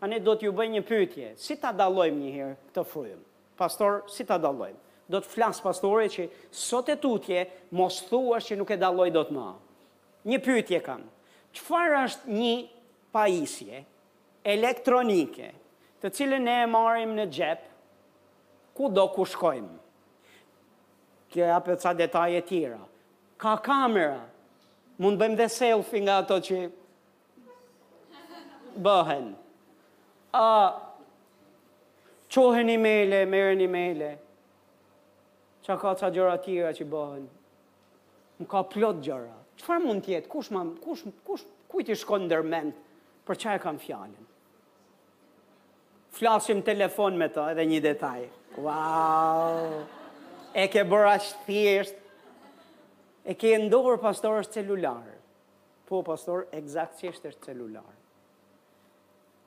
Tani do t'ju bëj një pyetje, si ta dallojmë një herë këtë frymë? Pastor, si ta dallojmë? Do të flas pastore që sot e tutje mos thuash që nuk e dalloj dot më. Një pyetje kam. Çfarë është një pajisje elektronike, të cilën ne e marrim në xhep kudo ku shkojmë? Po jap ca detaje tjera. Ka kamera, mund bëjmë dhe selfie nga ato që bëhen. Çohen imejle, merren imejle. Ka ca gjëra tjera që bëhen. Më ka plot gjëra. Çfarë mund të jetë? Kush, ma, kush, kush, kujt i shkon ndërmend për ça e kam fjalën? Flasim telefon me të edhe një detaj. Wow! E ke bërë aq thjesht. E ke në dorë pastor është celular. Po pastor ekzaktsisht është celular.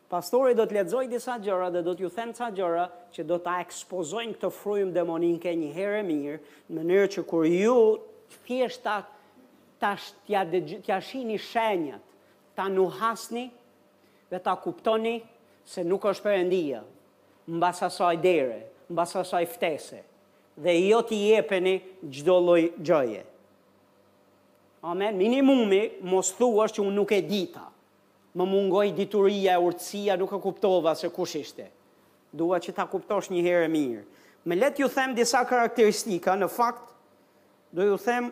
Pastori do të lexojë disa gjëra dhe do t'ju them ca gjëra që do ta ekspozojnë këtë frymë demonike një herë e mirë, në mënyrë që kur ju thjesht ta ta t'ia shihni shenjat, ta nuhasni dhe ta kuptoni se nuk është Perëndia mbas asaj dere, mbas asaj ftese dhe jo t'i jepeni çdo lloj gjëje. Amen, minimumi mos thuash që unë nuk e dita. Më mungoi dituria e urtësia, nuk e kuptova se kush ishte. Dua që ta kuptosh një herë e mirë. Më le t'ju them disa karakteristika, në fakt do ju them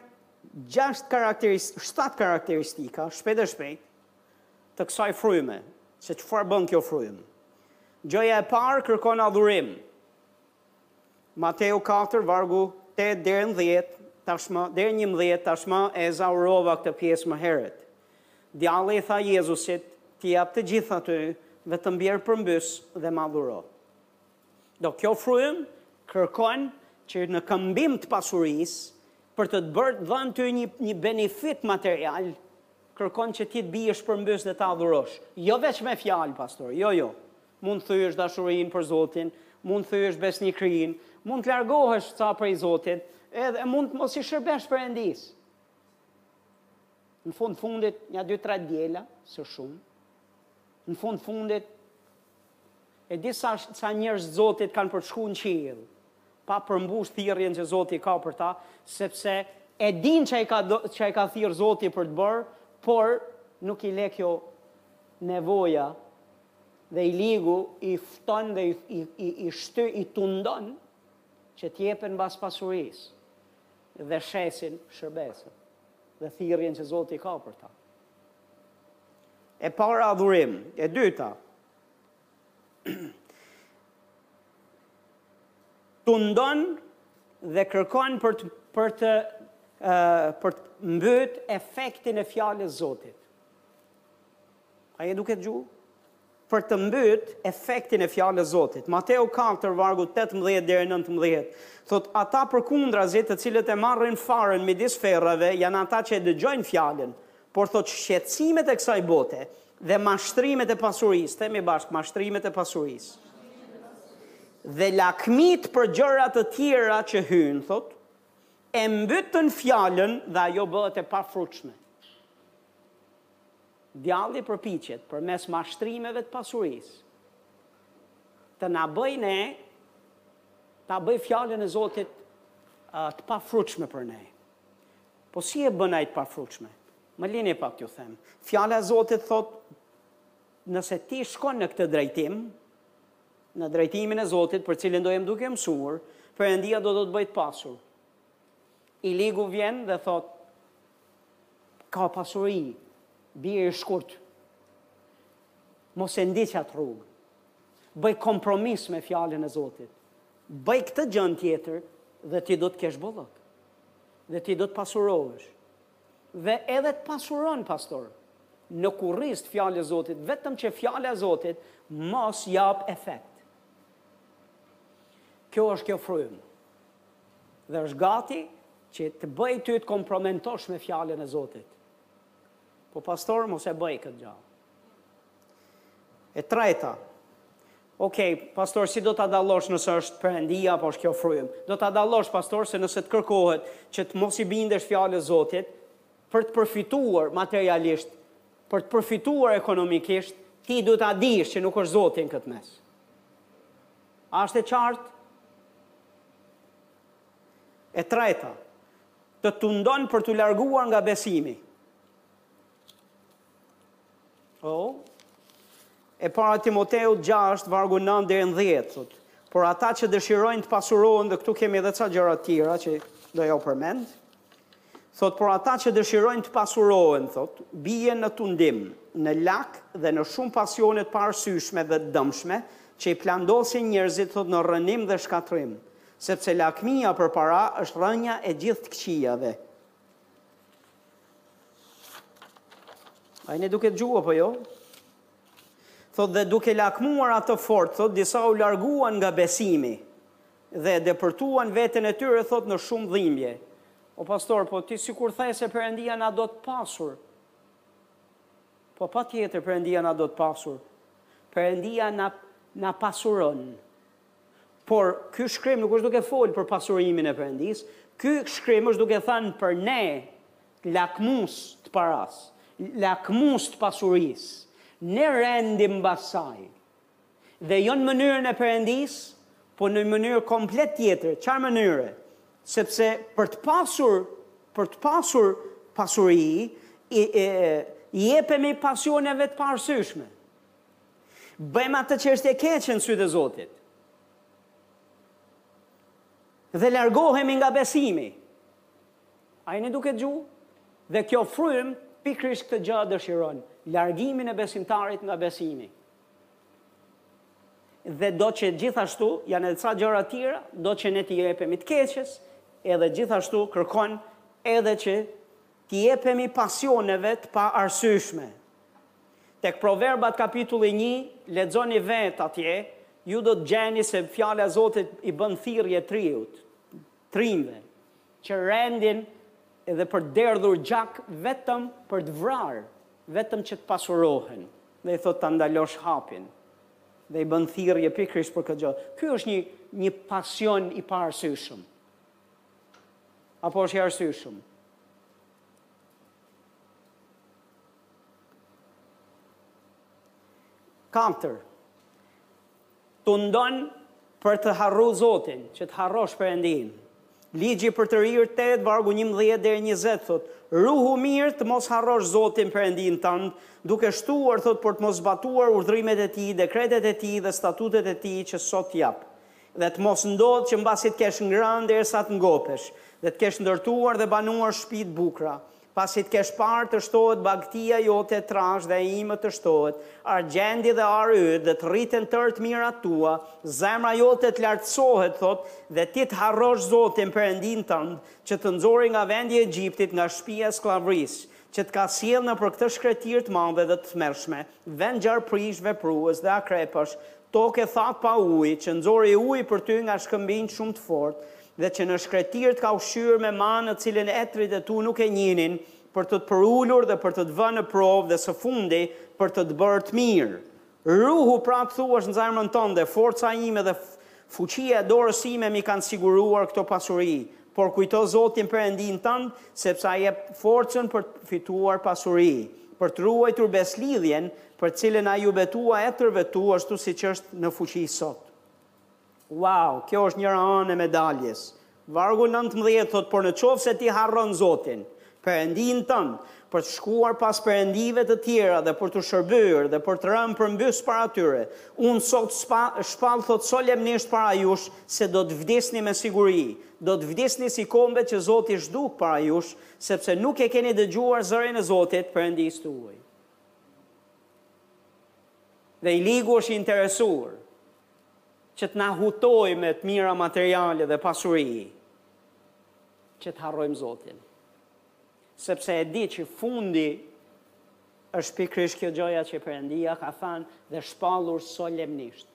gjashtë karakteristika, shtatë karakteristika, shpejt e shpejt, të kësaj fryme, se çfarë bën kjo frymë. Gjëja e parë kërkon adhurim. Mateu katër vargu tetë deri në dhjetë tashmë, deri njëmbëdhjetë tashmë e ezaurova këtë pjesë më herët. Djalli i tha Jezusit, T'i jap të gjitha ty veç bjer përmbys dhe m'adhuro. Do kjo frymë kërkon që në këmbim të pasurisë, për të të bërë të dhënë ty një një benefit material, kërkon që ti të biesh përmbys dhe të adhurosh. Jo veç me fjalë, pastor, jo, jo. Mund të thyejsh dashurinë për Zotin, mund të thyejsh besnikërinë, mund të largohesh ca prej Zotit, edhe mund të mos i shërbesh Perëndisë. Në fund fundit, nja dy tre djela, së shumë, në fund fundit, e disa sa njerëz të Zotit kanë për shku në qiell, pa përmbush thirrjen që Zoti ka për ta, sepse e dinë ça i ka, ça i ka thirrë Zoti për të bërë, por nuk i le kjo nevoja Dhe i ligu i fton dhe i shty, i tundon që t'jepen mbas pasurisë dhe shesin shërbesën dhe thirrjen që Zoti ka për ta. E para adhurim, e dyta tundon dhe kërkon për të për të mbyt efektin e fjalës së Zotit. A je duke dëgju? Për të mbyt efektin e fjalës së Zotit, Mateu katër vargu tetëmbëdhjetë deri në nëntëmbëdhjetë, thotë, Ata përkundrazi, të cilët e marrin farën midis ferrave, janë ata që e dëgjojnë fjalën, por thotë shqetësimet e kësaj bote dhe mashtrimet e pasurisë, themi bashkë, mashtrimet e pasurisë, dhe lakmitë për gjëra të tjera që hyjnë, thotë, e mbytin fjalën dhe ajo bëhet e pafrutshme. Djalli përpiqet, përmes mashtrimeve të pasurisë, të na bëjë ne ta bëjë fjalën e Zotit të pafrutshme për ne. Po si e bën ai të pafrutshme? Më lini pak t'ju them. Fjala e Zotit thot, nëse ti shkon në këtë drejtim, në drejtimin e Zotit, për cilin do jemi duke mësuar, Perëndia do të të bëjë të pasur. I ligu vjen dhe thotë, Ka pasuri, bjeri shkurt. Mos e ndiq atë rrugë. Bëj kompromis me fjalën e Zotit. Bëj këtë gjën tjetër dhe ti do të kesh bollëk. Dhe ti do të pasurohesh. Dhe edhe të pasuron pastor. Në kurriz të fjalës së Zotit, vetëm që fjala e Zotit mos jap efekt. Kjo është kjo frymë. Dhe është gati që të bëjë ty të kompromentosh me fjalën e Zotit. Po pastor, mos e bëj këtë gjë. E treta, Ok, pastor, si do ta dallosh nëse është Perëndia apo është kjo frym? Do ta dallosh pastor se nëse të kërkohet që të mos i bindesh fjalës Zotit për të përfituar materialisht, për të përfituar ekonomikisht, ti duhet ta dish që nuk është Zoti në këtë mes. A është e qartë? E treta, të tundon për të larguar nga besimi. O, e para Timoteu 6, vargu 9 dhe 10, thot, por ata që dëshirojnë të pasurohen, dhe këtu kemi edhe ca gjëra tjera që do jua përmend, Thotë, por ata që dëshirojnë të pasurohen, thotë, bien në tundim, në lak dhe në shumë pasione të paarsyeshme dhe të dëmshme që i plandosin njerëzit, thotë, në rrënim dhe shkatërrim, sepse lakmia për para është rrënja e gjithë të këqijave. A jeni duke ndigju apo jo? Thotë dhe duke lakmuar atë fort, thotë disa u larguan nga besimi. Dhe depërtuan veten e tyre, thotë, në shumë dhimbje. O pastor, po ti sikur thae se Perëndia na do të pasur. Po patjetër Perëndia na do të pasur. Perëndia na na pasuron. Por ky shkrim nuk është duke fol për pasurimin e Perëndisë, ky shkrim është duke thënë për ne lakmues të parasë, lakmues të pasurisë. Ne rendim mbas saj. Dhe jo në mënyrën e Perëndisë, po në mënyrë komplet tjetër. Çfarë mënyre? Sepse për të pasur, për të pasur pasuri, i, i, i jepemi pasioneve të paarsyeshme. Bëjmë atë që është e keqe në sytë e Zotit. Dhe largohemi nga besimi. A jeni duke ndigju? Dhe kjo frymë pikërisht këtë gjë dëshiron, largimin e besimtarit nga besimi. Dhe do që gjithashtu janë edhe ca gjëra tjera, do që ne t'i jepemi të keqes, edhe gjithashtu kërkon edhe që t'i jepemi pasioneve të paarsyeshme. Tek Proverbat kapitulli një, lexoni vetë atje, ju do të gjeni se fjala e Zotit i bën thirrje të riut. të rinjve që rendin dhe për të derdhur gjak vetëm për të vrarë, vetëm që të pasurohen dhe i thotë ta ndalosh hapin dhe i bën thirrje pikërisht për këtë gjë. Ky është një një pasion i paarsyeshëm. Apo është i arsyeshëm? Katër. Tundon për të harru Zotin, që të harrosh Perëndinë. Ligji i Përtërirë tetë vargu njëmbëdhjetë deri njëzet thotë, Ruhu mirë të mos harrosh Zotin Perëndinë tënd, duke shtuar thotë për të mos zbatuar urdhërimet e Tij, dekretet e Tij dhe statutet e Tij që sot jap. Dhe të mos ndodhë që mbasi të kesh ngrënë derisa të ngopesh, dhe të kesh ndërtuar dhe banuar shtëpi të bukura, Pasi të kesh parë të shtohet bagëtia jote e trashë dhe e imët të shtohet, argjendi dhe ari yt dhe të rriten tërë të mirat tua, zemra jote të lartësohet, thotë, dhe ti të harrosh Zotin, Perëndinë tënd, që të nxori nga vendi i Egjiptit, nga shtëpia e skllavërisë, që të ka sjellë nëpër këtë shkretirë të madhe dhe të tmerrshme, vend gjarpërinjsh, veprues dhe akrepash, tokë e thatë pa ujë, që nxori ujë për ty nga shkëmbinj shumë të fortë, dhe që në shkretirë të ka ushqyer me manë të cilën etërit e tu nuk e njihnin, për të të përulur dhe për të të vënë në provë dhe së fundi për të të bërë të mirë. Ruhu, pra të thuash n'zemrën tënde, forca ime dhe fuqia e dorës sime m'i kanë siguruar këto pasuri, por kujto Zotin Perëndinë tënd, sepse Ai jep forcën për të fituar pasuri, për të ruajtur besëlidhjen, për të cilën Ai iu betua etërve tu ashtu siç është në fuqi sot. Wow, kjo është njëra anë e medaljes. Vargu nëntëmbëdhjetë thotë, Por në qoftë se ti harron Zotin, Perëndinë tënd, për të shkuar pas perëndive të tjera dhe për t'u shërbyer dhe për të rënë përmbys para tyre, unë sot shpall thotë solemnisht para jush se do të vdisni me siguri, do të vdisni si kombet që Zoti zhduk para jush, sepse nuk e keni dëgjuar zërin e Zotit, Perëndisë tuaj. Dhe i ligu është i interesuar. që të na hutojë me të mira materiale dhe pasuri, që të harrojmë Zotin. Sepse e di që fundi është pikërisht kjo gjëja që Perëndia ka thënë dhe shpallur solemnisht.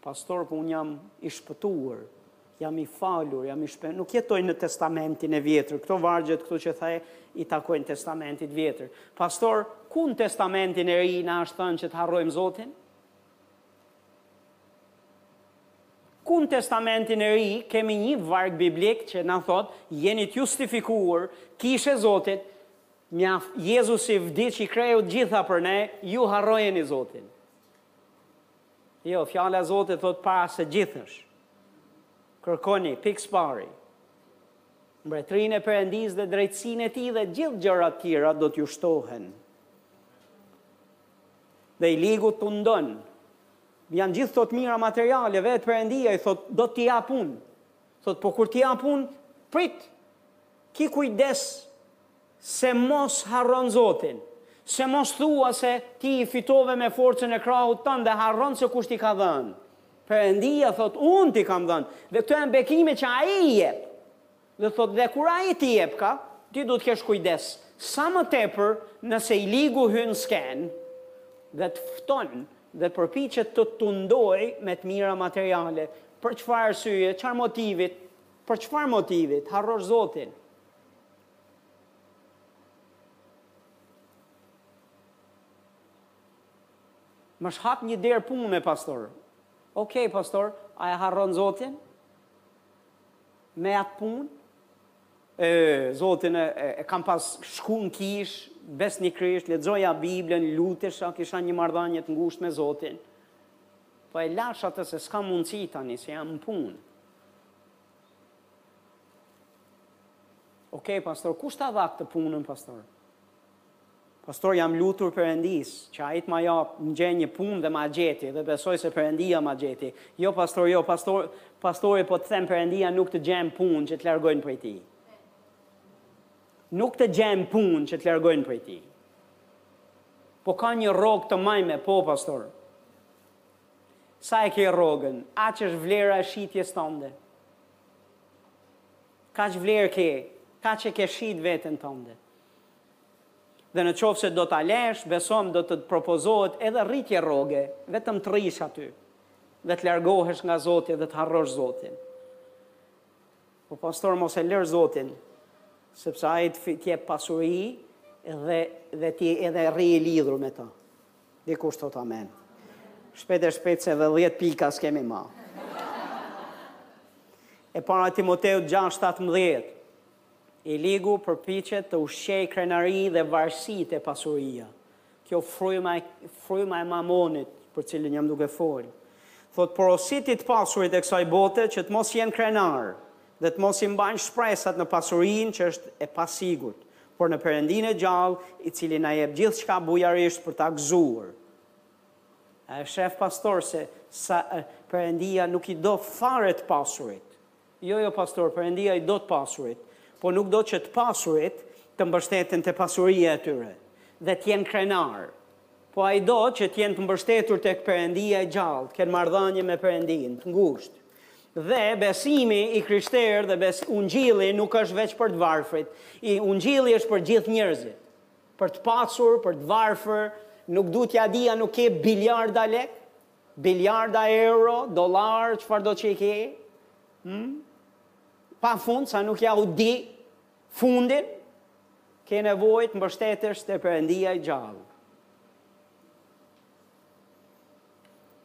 Pastor, po unë jam i shpëtuar, jam i falur, jam i shpëtuar, nuk jetoj në testamentin e vjetër, këto vargjet këtu që the i takojnë testamentit vjetër. Pastor, ku në testamentin e ri na është thënë që të harrojmë Zotin? Ku në Testamentin e Ri kemi nji varg biblik që na thotë, jeni t'justifikuar, Kishë e Zotit, mjaft, Jezusi vdiq i kreu t'gjitha për ne, ju harrojeni Zotin. Jo, fjala e Zotit thotë para së gjithësh. Kërkoni, pikë së pari, mbretërinë e Perëndisë dhe drejtësinë e Tij dhe gjithë gjërat tjera do t'ju shtohen. Dhe i ligu t'tundon. Jan gjith kto të mira materiale vet Perëndia i thot do t'i jap un. Thot po kur t'i jap un prit ki kujdes se mos harron Zotin. Se mos thua se ti i fitove me forcën e krahut tënd dhe harron se kush t'i ka dhën. Perëndia thot un t'i kam dhën dhe kto jan bekime që ai i jep. Dhe thotë dhe kur ai t'i jepka, ti duhet të kesh kujdes sa më tepër nëse i ligu hyn në skenë dhe të fton dhe përpiqet të tundojë me të mira materiale, për çfarë arsye, çfarë motivit, për çfarë motivi, t'harrosh Zotin. M'është hap një derë pune, pastor. Okej, okay, pastor, a e harron Zotin? me atë punë e Zotin e, e kam pas shku në kishë, besnikërisht, lexoja Biblën, lutesha, kisha një marrëdhënie të ngushtë me Zotin. Po e lashë atë se s'ka mundësi tani, se jam në punë. Okej, okej, pastor, kush ta dha këtë punën, pastor? Pastor jam lutur Perëndisë që ai të ma japë më gjen një punë dhe ma gjeti dhe besoj se Perëndia ma gjeti jo pastor jo pastor pastori po të them Perëndia nuk të gjen punë që të largojnë prej tij nuk të gjen punë që të largojnë prej tij po ka një rrogë të majme po pastor sa e ke rrogën aq është vlera e shitjes tande kaq vlerë ke kaq e ke shit veten tande Dhe në qoftë se do ta lesh, besom do të të propozohet edhe rritje rroge, vetëm të rrish aty dhe të largohesh nga Zoti dhe të harrosh Zotin. Po pastor mos e lër Zotin, sepse ai të jep pasuri dhe dhe ti edhe rri i lidhur me të. Dikush thotë amen. Shpejt e shpejt se dhe 10 pika s'kemi ma. E para e Timoteut 6.17 I ligu përpiqet të ushqejë krenari dhe varësi te pasuria. Kjo fryma e fryma e Mamonit, për të cilin jam duke folë, thotë porositi të pasurit e kësaj bote që të mos jenë krenarë dhe të mos i mbajnë shpresat në pasurinë që është e pasigurt, por në Perëndinë e gjallë, i cili na jep gjithçka bujarisht për ta gëzuar. A e shef pastor se sa Perëndia nuk i do fare të pasurit? Jo jo pastor Perëndia i do të pasurit po nuk do që të pasurit të mbështeten te pasuria e tyre dhe të jenë krenarë po ai do që të jenë të mbështetur tek Perëndia e gjallë të kenë marrëdhënie me Perëndinë të ngushtë dhe besimi i krishterë dhe bes ungjilli nuk është veç për të varfrit i ungjilli është për gjithë njerëzit për të pasur për të varfër nuk du t'ja di a nuk ke biliarda lekë Biljarda euro, dollarë, çfarë do që i ke, hm? Pa fund, sa nuk ja u di fundin, ke nevojë të mbështetesh te Perëndia i gjallë.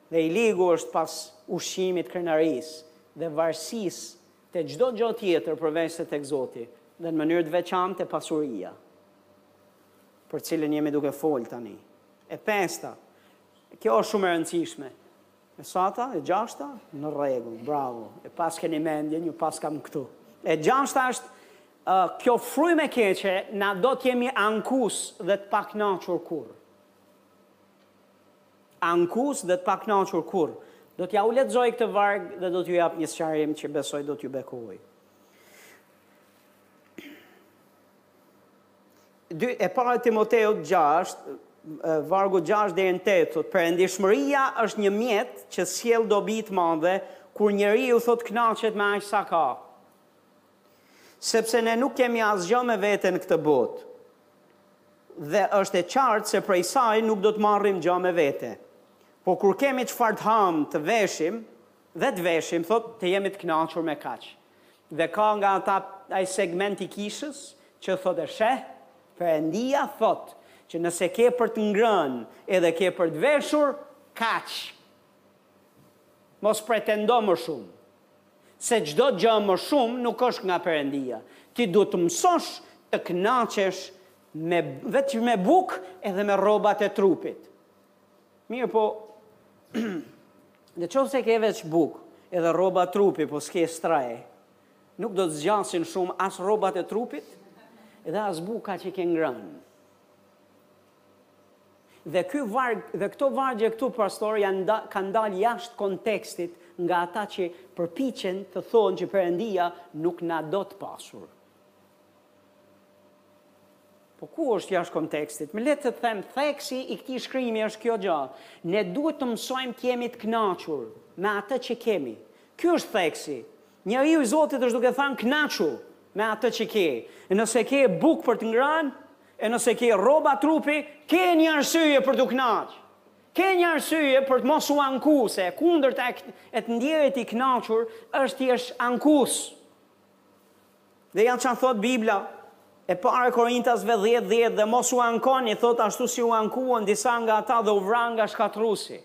Dhe i ligu është pas ushqimit krenarisë dhe varësisë te çdo gjo tjetër përveç se tek Zoti dhe në mënyrë të veçantë te pasuria për të cilën jemi duke fol tani. E pesta, Kjo është shumë e rëndësishme. E sata, e gjashta, në rregull, bravo. E paskeni mendje, ju paskam këtu. E gjashta është kjo frymë e keqe na do të jemi ankus dhe të pakënaqur kurrë. Ankus dhe të pakënaqur kurrë. Do t'jua lexoj këtë varg dhe do t'ju jap një sqarim që besoj do t'ju bekojë. Dy, e para Timoteut gjashtë, vargu gjashtë deri në tetë, thotë, Perëndishmëria është një mjet që sjell dobi të madhe, kur njeriu, thotë, kënaqet me aq sa ka. Sepse ne nuk kemi asgjë me vete në këtë botë. Dhe është e qartë se prej saj nuk do të marrim gjë me vete. Po kur kemi çfarë të hamë, të veshim, Dhe të veshim, thotë, të jemi të kënaqur me kaq. Dhe ka nga ata, ai segment i kishës, që thotë e sheh, Perëndia thotë që nëse ke për të ngrënë edhe ke për të veshur, kaq. Mos pretendo më shumë. Se çdo gjë më shumë nuk është nga Perëndia. Ti duhet të mësosh të kënaqesh me veç me bukë edhe me rrobat e trupit. Mirëpo, në qoftë se ke veç bukë edhe rroba trupi, po s'ke strehë, nuk do të zgjasin shumë as rrobat e trupit dhe as buka që ke ngrënë. Dhe, ky varg, dhe këto vargje këtu, pastor, janë da, kanë dalë jashtë kontekstit nga ata që përpiqen të thonë që Perëndia nuk na do të pasur. Po ku është jashtë kontekstit? Më le të them, theksi i këtij shkrimi është kjo gjë. Ne duhet të mësojmë të jemi të kënaqur me atë që kemi. Ky është theksi. Njeriu i Zotit është duke thënë kënaqu me atë që ke. E nëse ke bukë për të ngrënë, e nëse ke rroba trupi, ke një arsye për t'u kënaq. Ke një arsye për të mos u anku, se e kundërta e të ndjerit i kënaqur është të jesh ankus. Dhe ja ça thotë Bibla e Para Korintasve dhjetë dhjetë, Dhe mos u ankoni, thotë, ashtu si u ankuan disa nga ata dhe u vranë nga shkatërruesi.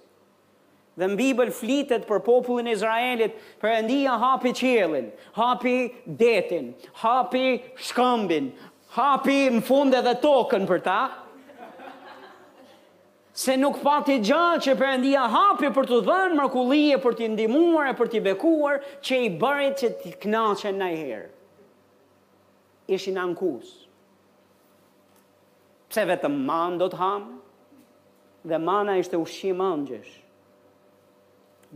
Dhe në Bibël flitet për popullin e Izraelit, Perëndia hapi qiellin, hapi detin, hapi shkëmbin, hapi në fund edhe tokën për ta, Se nuk pati gjë që Perëndia hapi për t'u dhënë mrekulli e për t'i ndihmuar e për t'i bekuar, që i bëri që të kënaqen nanjëherë. Ishin ankus. Pse vetëm manë do të hamë? Dhe mana ishte ushqim engjëjsh.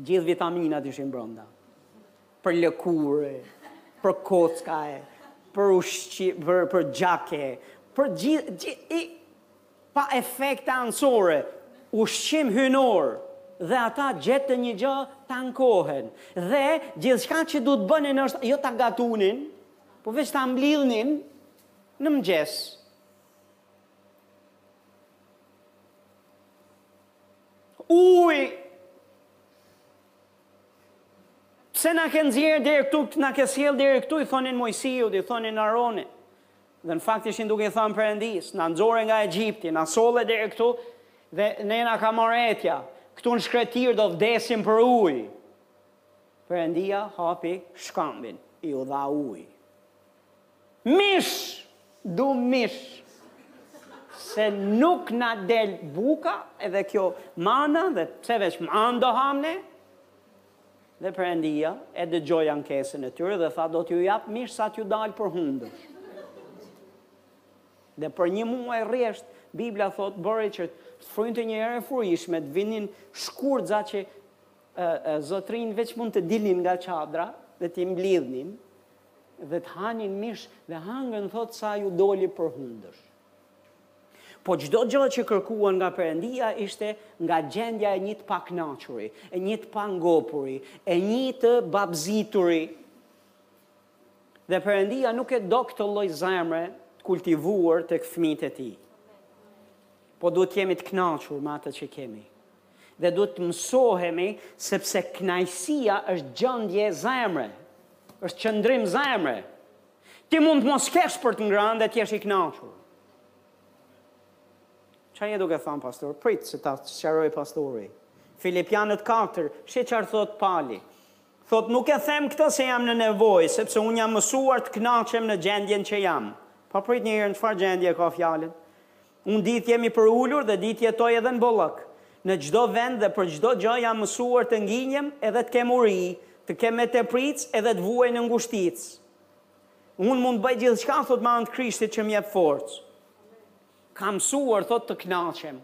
Gjithë vitaminat ishin brenda. Për lëkurë, për kocka, për ushqim, për, për gjak e, për gjithë, gjithë, pa efekte anësore, ushqim hyjnor dhe ata gjetën një gjë të ankohen dhe gjithçka që duhet të bënin është jo ta gatunin, por veç ta mblidhnin në mëngjes. Ujë! Pse na ke nxjerrë deri këtu, na ke sjellë deri këtu, i thonin Mojsiut, i thonin Aronit. Dhe në fakt ishin duke i thënë Perëndisë, na nxore nga Egjipti, na solle deri këtu dhe ne na ka marrë etja. Këtu në shkretirë do vdesim për ujë. Perëndia hapi shkambin, iu dha ujë. Mish! Du mish! Se nuk na del buka edhe kjo mana dhe pse veç manë do hamë ne? Dhe Perëndia e dëgjoi ankesën e tyre dhe tha, Do t'ju jap mish sa t'ju dalë për hundësh. Dhe për një muaj rresht, Biblia thotë, bëri që të frynte një erë e furishme, të vinin shkurtza që zotëri veç mund të dilnin nga qadra dhe t'i mblidhnin dhe të hanin mish dhe hangën thot sa ju doli për hundësh. Po çdo gjë që kërkuan nga Perëndia ishte nga gjendja e një të pakënaquri, e një të pangopuri, e një të babëzituri. Dhe Perëndia nuk e do këtë lloj zemre të kultivuar tek fëmijët e tij. Po duhet të jemi të kënaqur me atë që kemi. Dhe duhet të mësohemi sepse kënaqësia është gjendje zemre, është qëndrim zemre. Ti mund të mos kesh për të ngrënë dhe të jesh i kënaqur. Çfarë je duke thënë pastor? Prit se ta sqaroj pastori. Filipianët 4, shi çfarë thot Pali. Thot nuk e them këtë se jam në nevojë, sepse un jam mësuar të kënaqem në gjendjen që jam. Pa prit një herë në çfarë gjendje ka fjalën? Unë di të jem i përulur dhe di të jetoj edhe në bollëk. Në çdo vend dhe për çdo gjë jam mësuar të nginjem edhe të kem uri, të kem me tepricë edhe të vuaj në ngushticë. Unë mund të bëj gjithçka thotë me anë të Krishtit që më jep forcë. Kam mësuar thotë të kënaqem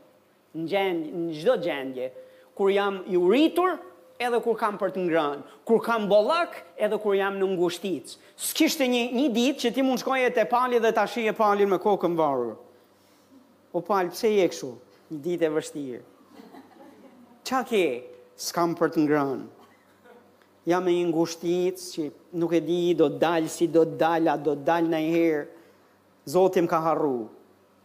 në gjendje, në çdo gjendje, kur jam i uritur edhe kur kam për të ngrënë, kur kam bollëk edhe kur jam në ngushticë. S'kishte një një ditë që ti mund të shkoje te Pali dhe ta shihje Palin me kokën varur. O Pal, pse je kështu? Një ditë e vështirë. Ça ke? S'kam për të ngrënë. Jam në ngushticë që nuk e di do të dal, si do të dal, a do të dal ndonjëherë. Zoti më ka harru.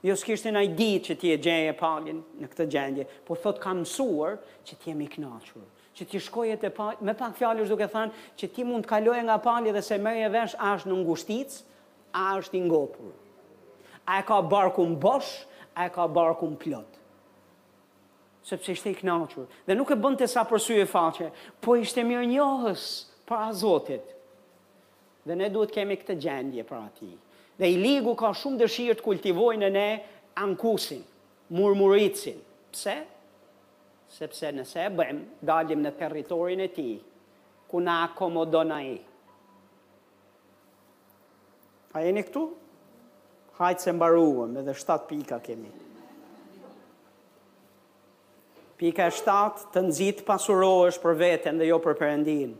Jo s'kishte naj ditë që ti e gjeje Palin në këtë gjendje, por thotë kam mësuar që të jem i kënaqur. që ti shkoje te Pali, me pak fjalë është duke thënë që ti mund të kaloje nga Pali dhe s'e merrje vesh a është në ngushticë, a është i ngopur. A e ka barkun bosh, a e ka barkun plot. Sepse ishte i kënaqur dhe nuk e bënte sa për sy e faqe, po ishte mirënjohës para Zotit. Dhe ne duhet kemi këtë gjendje para tij. Dhe i ligu ka shumë dëshirë të kultivojë në ne ankesën, murmuritjen. Pse? Sepse nëse e bëjmë, dalim në territorin e tij, ku na akomodon ai. A jeni këtu? Hajt se mbaruam, edhe 7 pika kemi. Pika e 7, të nxit pasurohesh për veten dhe jo për Perëndinë.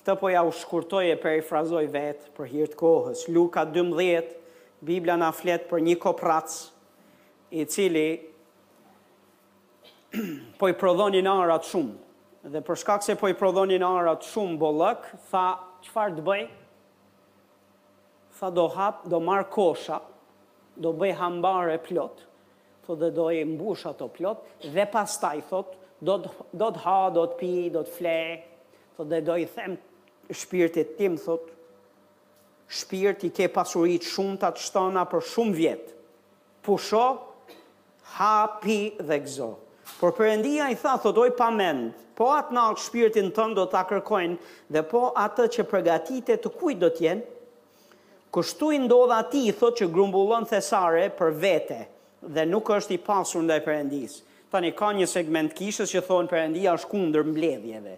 Këtë po jua shkurtoj e perifrazoj vetë për hir të kohës. Luka 12, Bibla na flet për një koprrac i cili Po i prodhonin arat shumë. Dhe për shkak se po i prodhonin arat shumë bollëk, tha çfarë të bëj? Tha do hap, do marr kosha, do bëj hambare plot, thotë dhe do i mbush ato plot dhe pastaj thotë do të ha, do të pi, do të fle, thotë dhe do i them shpirtit tim thotë shpirt, ti ke pasuri të shumta të shtëna për shumë vjet. Pusho, ha, pi dhe gëzo. Por Perëndia i tha, thotë, O i pamend, po këtë natë shpirtin tënd do ta kërkojnë dhe po atë që përgatite të kujt do të jenë? Kështu i ndodh atij, thotë, që grumbullon thesare për vete dhe nuk është i pasur ndaj Perëndisë. Tani ka një segment të kishës që thonë Perëndia është kundër mbledhjeve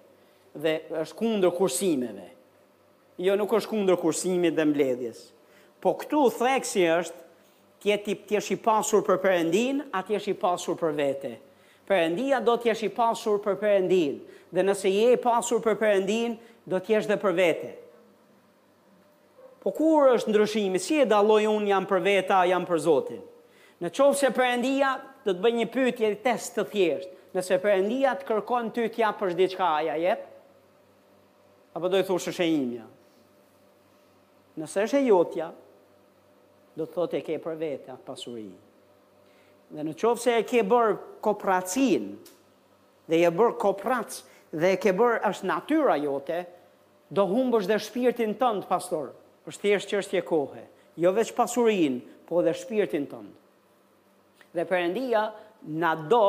dhe është kundër kursimeve. Jo nuk është kundër kursimit dhe mbledhjes. Po këtu theksi është të jesh i pasur për Perëndinë a të jesh i pasur për vete. Perëndia do të jesh i pasur për Perëndinë dhe nëse je i pasur për Perëndinë do të jesh dhe për vete. Po ku është ndryshimi, si e dalloj unë jam për vete a jam për Zotin? Në qoftë se Perëndia do të bëj një pyetje test të thjeshtë, nëse Perëndia të kërkon ty të japësh diçka a ia jep? Apo do i thuash është e imja? Nëse është e jotja, do të thotë e ke për vete atë pasuri. Dhe në qoftë se e ke bërë kopracinë, dhe je bërë koprac, dhe e ke bërë është natyra jote, do humbësh dhe shpirtin tënd, pastaj. është thjesht çështje kohe. Jo veç pasurinë, po dhe shpirtin tënd. Dhe Perëndia na do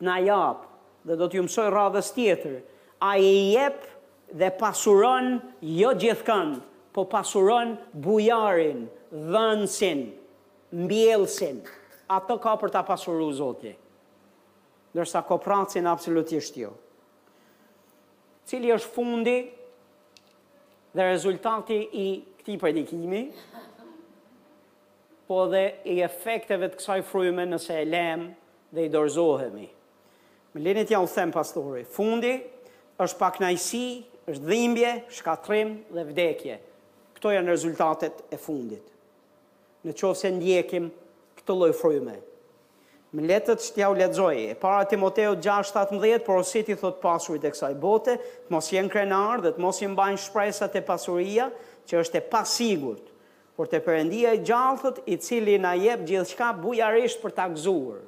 na japë dhe do t'ju mësoj radhës tjetër, Ai jep dhe pasuron jo gjithkand, po pasuron bujarin, dhënësin, mbjellësin, atë ka për ta pasuru Zoti. Ndërsa koprracin absolutisht jo. Cili është fundi dhe rezultati i këtij predikimi? po dhe i efekteve të kësaj fryme nëse e lemë dhe i dorëzohemi. Më lini t'jua them pastori, fundi është pakënaqësi, është dhimbje, shkatërrim dhe vdekje. Këto janë rezultatet e fundit. Në qoftë se ndjekim këtë lloj fryme. Më lehtë që t'jua lexoj, e para Timoteut 6, 17, porosit i thotë pasurit e kësaj bote, të mos jenë krenarë dhe të mos i mbajnë shpresat te pasuria që është e pasigurt, Por te Perëndia i gjallë thotë i cili na jep gjithçka bujarisht për ta gëzuar.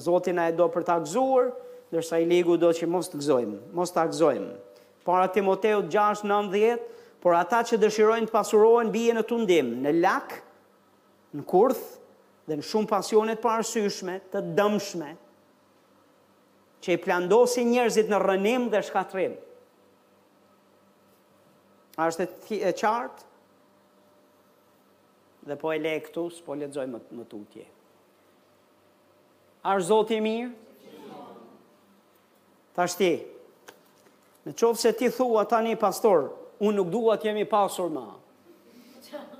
Zoti na e do për ta gëzuar, ndërsa i ligu do që mos të gëzojmë, mos ta gëzojmë. Para Timoteut gjashtë, nëntë, dhjetë, Por ata që dëshirojnë të pasurohen bien në tundim, në lak, në kurth dhe në shumë pasione të paarsyeshme, të dëmshme, që i plandosin njerëzit në rrënim dhe shkatërrim. A është e qartë? Dhe po e le këtu, s'po lexoj më, më tutje. A është Zoti i mirë? Tashti, në qoftë se ti thua tani pastor, unë nuk dua të jem i pasur ma.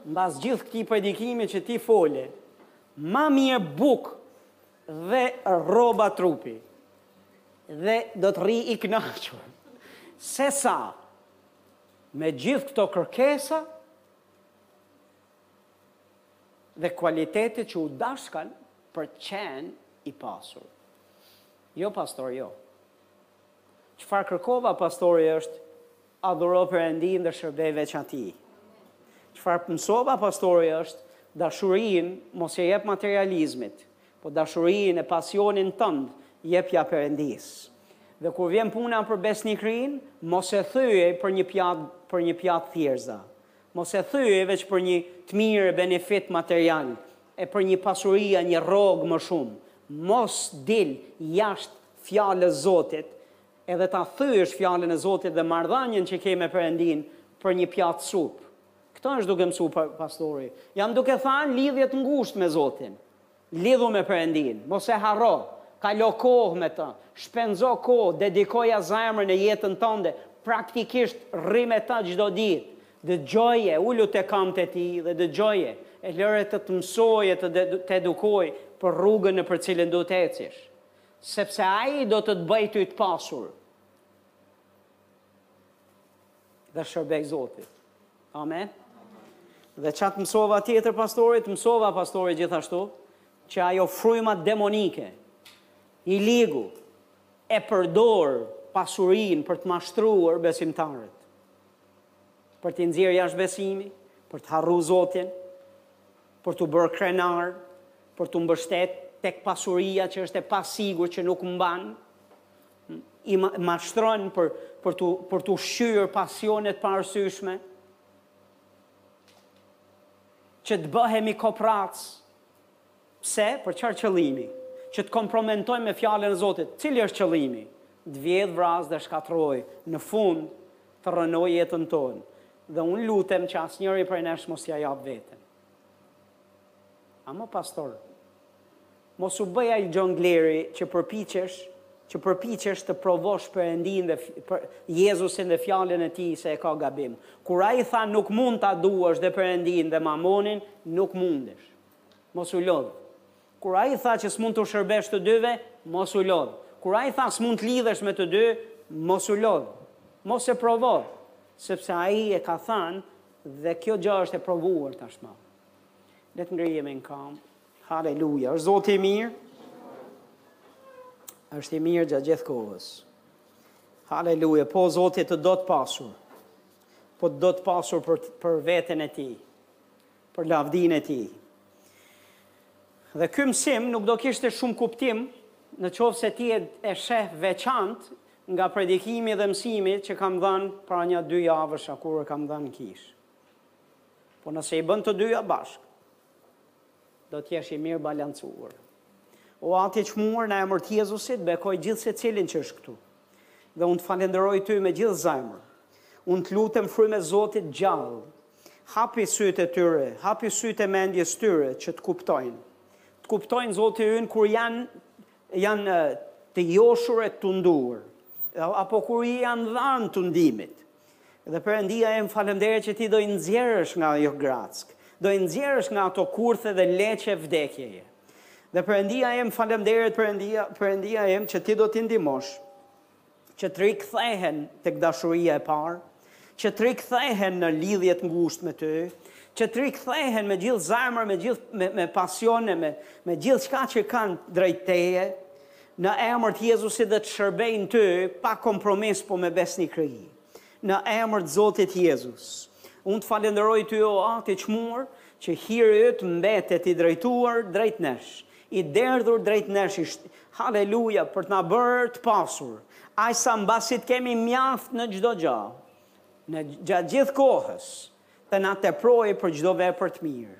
Mbas gjithë këtij predikimi që ti fole, ma mirë bukë Dhe rroba trupi. Dhe do të rri i kënaqur. Sesa me gjithë këto kërkesa dhe kualitete që u dashkan për të qenë i pasur. Jo pastor, jo. Çfarë kërkoi pastori është adhuro Perëndinë dhe shërbeji veç Atij. Çfarë mësoi pastori është dashurinë mos e jep materializmit, po dashurinë e pasionin tënd jepja Perëndisë. Dhe kur vjen puna për besnikërinë, mos e thyej për një pjatë për një pjatë thjerrëza. Mos e thyej veç për një të mirë e benefit material e për një pasuri a një rrogë më shumë. Mos dil jashtë fjalës Zotit, edhe ta thyejsh fjalën e Zotit dhe marrëdhënien që ke me Perëndinë për një pjatë supë. Këtë është duke mësu pastori. Jam duke thanë lidhje të ngushtë me Zotin. Lidhu me Perëndinë, mos e harro, kalo kohë me ta, shpenzo kohë, dedikoja zemrën e jetën tënde, praktikisht rri me ta çdo ditë, dëgjoje, ulu te kambët e tij dhe dëgjoje, e lëre të të mësojë e të të edukojë për rrugën nëpër cilën duhet të ecish. Sepse ai do të të bëjë ty të pasur. Dhe shërbej Zotit. Amen. Dhe ça të mësova tjetër pastorit, mësova pastorit gjithashtu që ajo fryma demonike i ligu e përdor pasurinë për të mashtruar besimtarët. Për t'i nxjerrë jashtë besimi, për të harru Zotin, për t'u bërë krenar, për t'u mbështet tek pasuria që është e pasigurt që nuk mban, i mashtron për për t'u për t'u shqyer pasione të paarsyeshme, që të bëhemi koprac. Pse? Për çfarë qëllimi? Që të komprometojmë me fjalën e Zotit. Cili është qëllimi? Të vjedhë, vrasë dhe shkatërrojë në fund të rrënojë jetën tonë. Dhe unë lutem që asnjëri prej nesh mos ia japë veten. Ama pastor, mos u bëj ai xhongleri që përpiqesh, që përpiqesh të provosh Perëndinë dhe për Jezusin dhe fjalën e tij se e ka gabim. Kur ai tha nuk mund ta duash dhe Perëndinë dhe Mamonin, nuk mundesh. Mos u lodh. Kur ai tha që s'mund t'u shërbesh të dyve, mos u lodh. Kur ai tha s'mund të lidhesh me të dy, mos u lodh. Mos e provo, sepse ai e ka thanë dhe kjo gjë është e provuar tashmë. Le të ngrihemi në kambë. Haleluja. Është Zoti i mirë. Është i mirë gjatë gjithë kohës. Haleluja. Po Zoti të do të pasur. Po të do të pasur për për veten e tij. për lavdinë e tij. Dhe ky mësim nuk do kishte shumë kuptim në qoftë se ti e sheh veçantë nga predikimi dhe mësimi që kam dhanë para nja dy javësh a kur e kam dhanë në kishë. Po nëse i bën të dyja bashkë, do të jesh i mirëbalancuar. O Atë i çmuar në emër të Jezusit, bekoje gjithsecilin që është këtu. Dhe unë të falenderoj ty me gjithë zemër. Unë të lutem Frymë e Zotit gjallë, hapi sytë e tyre, hapi sytë e mendjes tyre që të kuptojnë. Të kuptojnë Zoti ynë kur janë janë të joshur e të tunduar, apo kur i janë dhanë tundimit. Dhe Perëndia im falënderit që ti do i nxjerrësh nga ajo grackë, do i nxjerrësh nga ato kurthe dhe leqe vdekjeje. Dhe Perëndia im falënderit Perëndia, Perëndia im që ti do t'i ndihmosh që të rikthehen tek dashuria e parë, që të rikthehen në lidhje të ngushtë me ty, që të rikthehen me gjithë zemër, me gjithë me, me pasione, me me gjithçka që kanë drejt teje, Në emër të Jezusit dhe të shërbejnë ty pa kompromis po me besnikëri. Në emër të Zotit Jezus. Unë të falenderoj ty o Ati i çmuar që hiri yt mbetet i drejtuar drejt nesh, i derdhur drejt nesh, Haleluja për të na bërë të pasur, aq sa mbasi të kemi mjaft në çdo gjë, në gjatë gjithë kohës, të na teprojë për çdo vepër të mirë.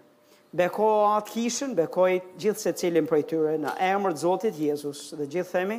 Beko atë kishën, bekoji gjithsecilin prej tyre në emër të Zotit Jezus dhe gjithë themi.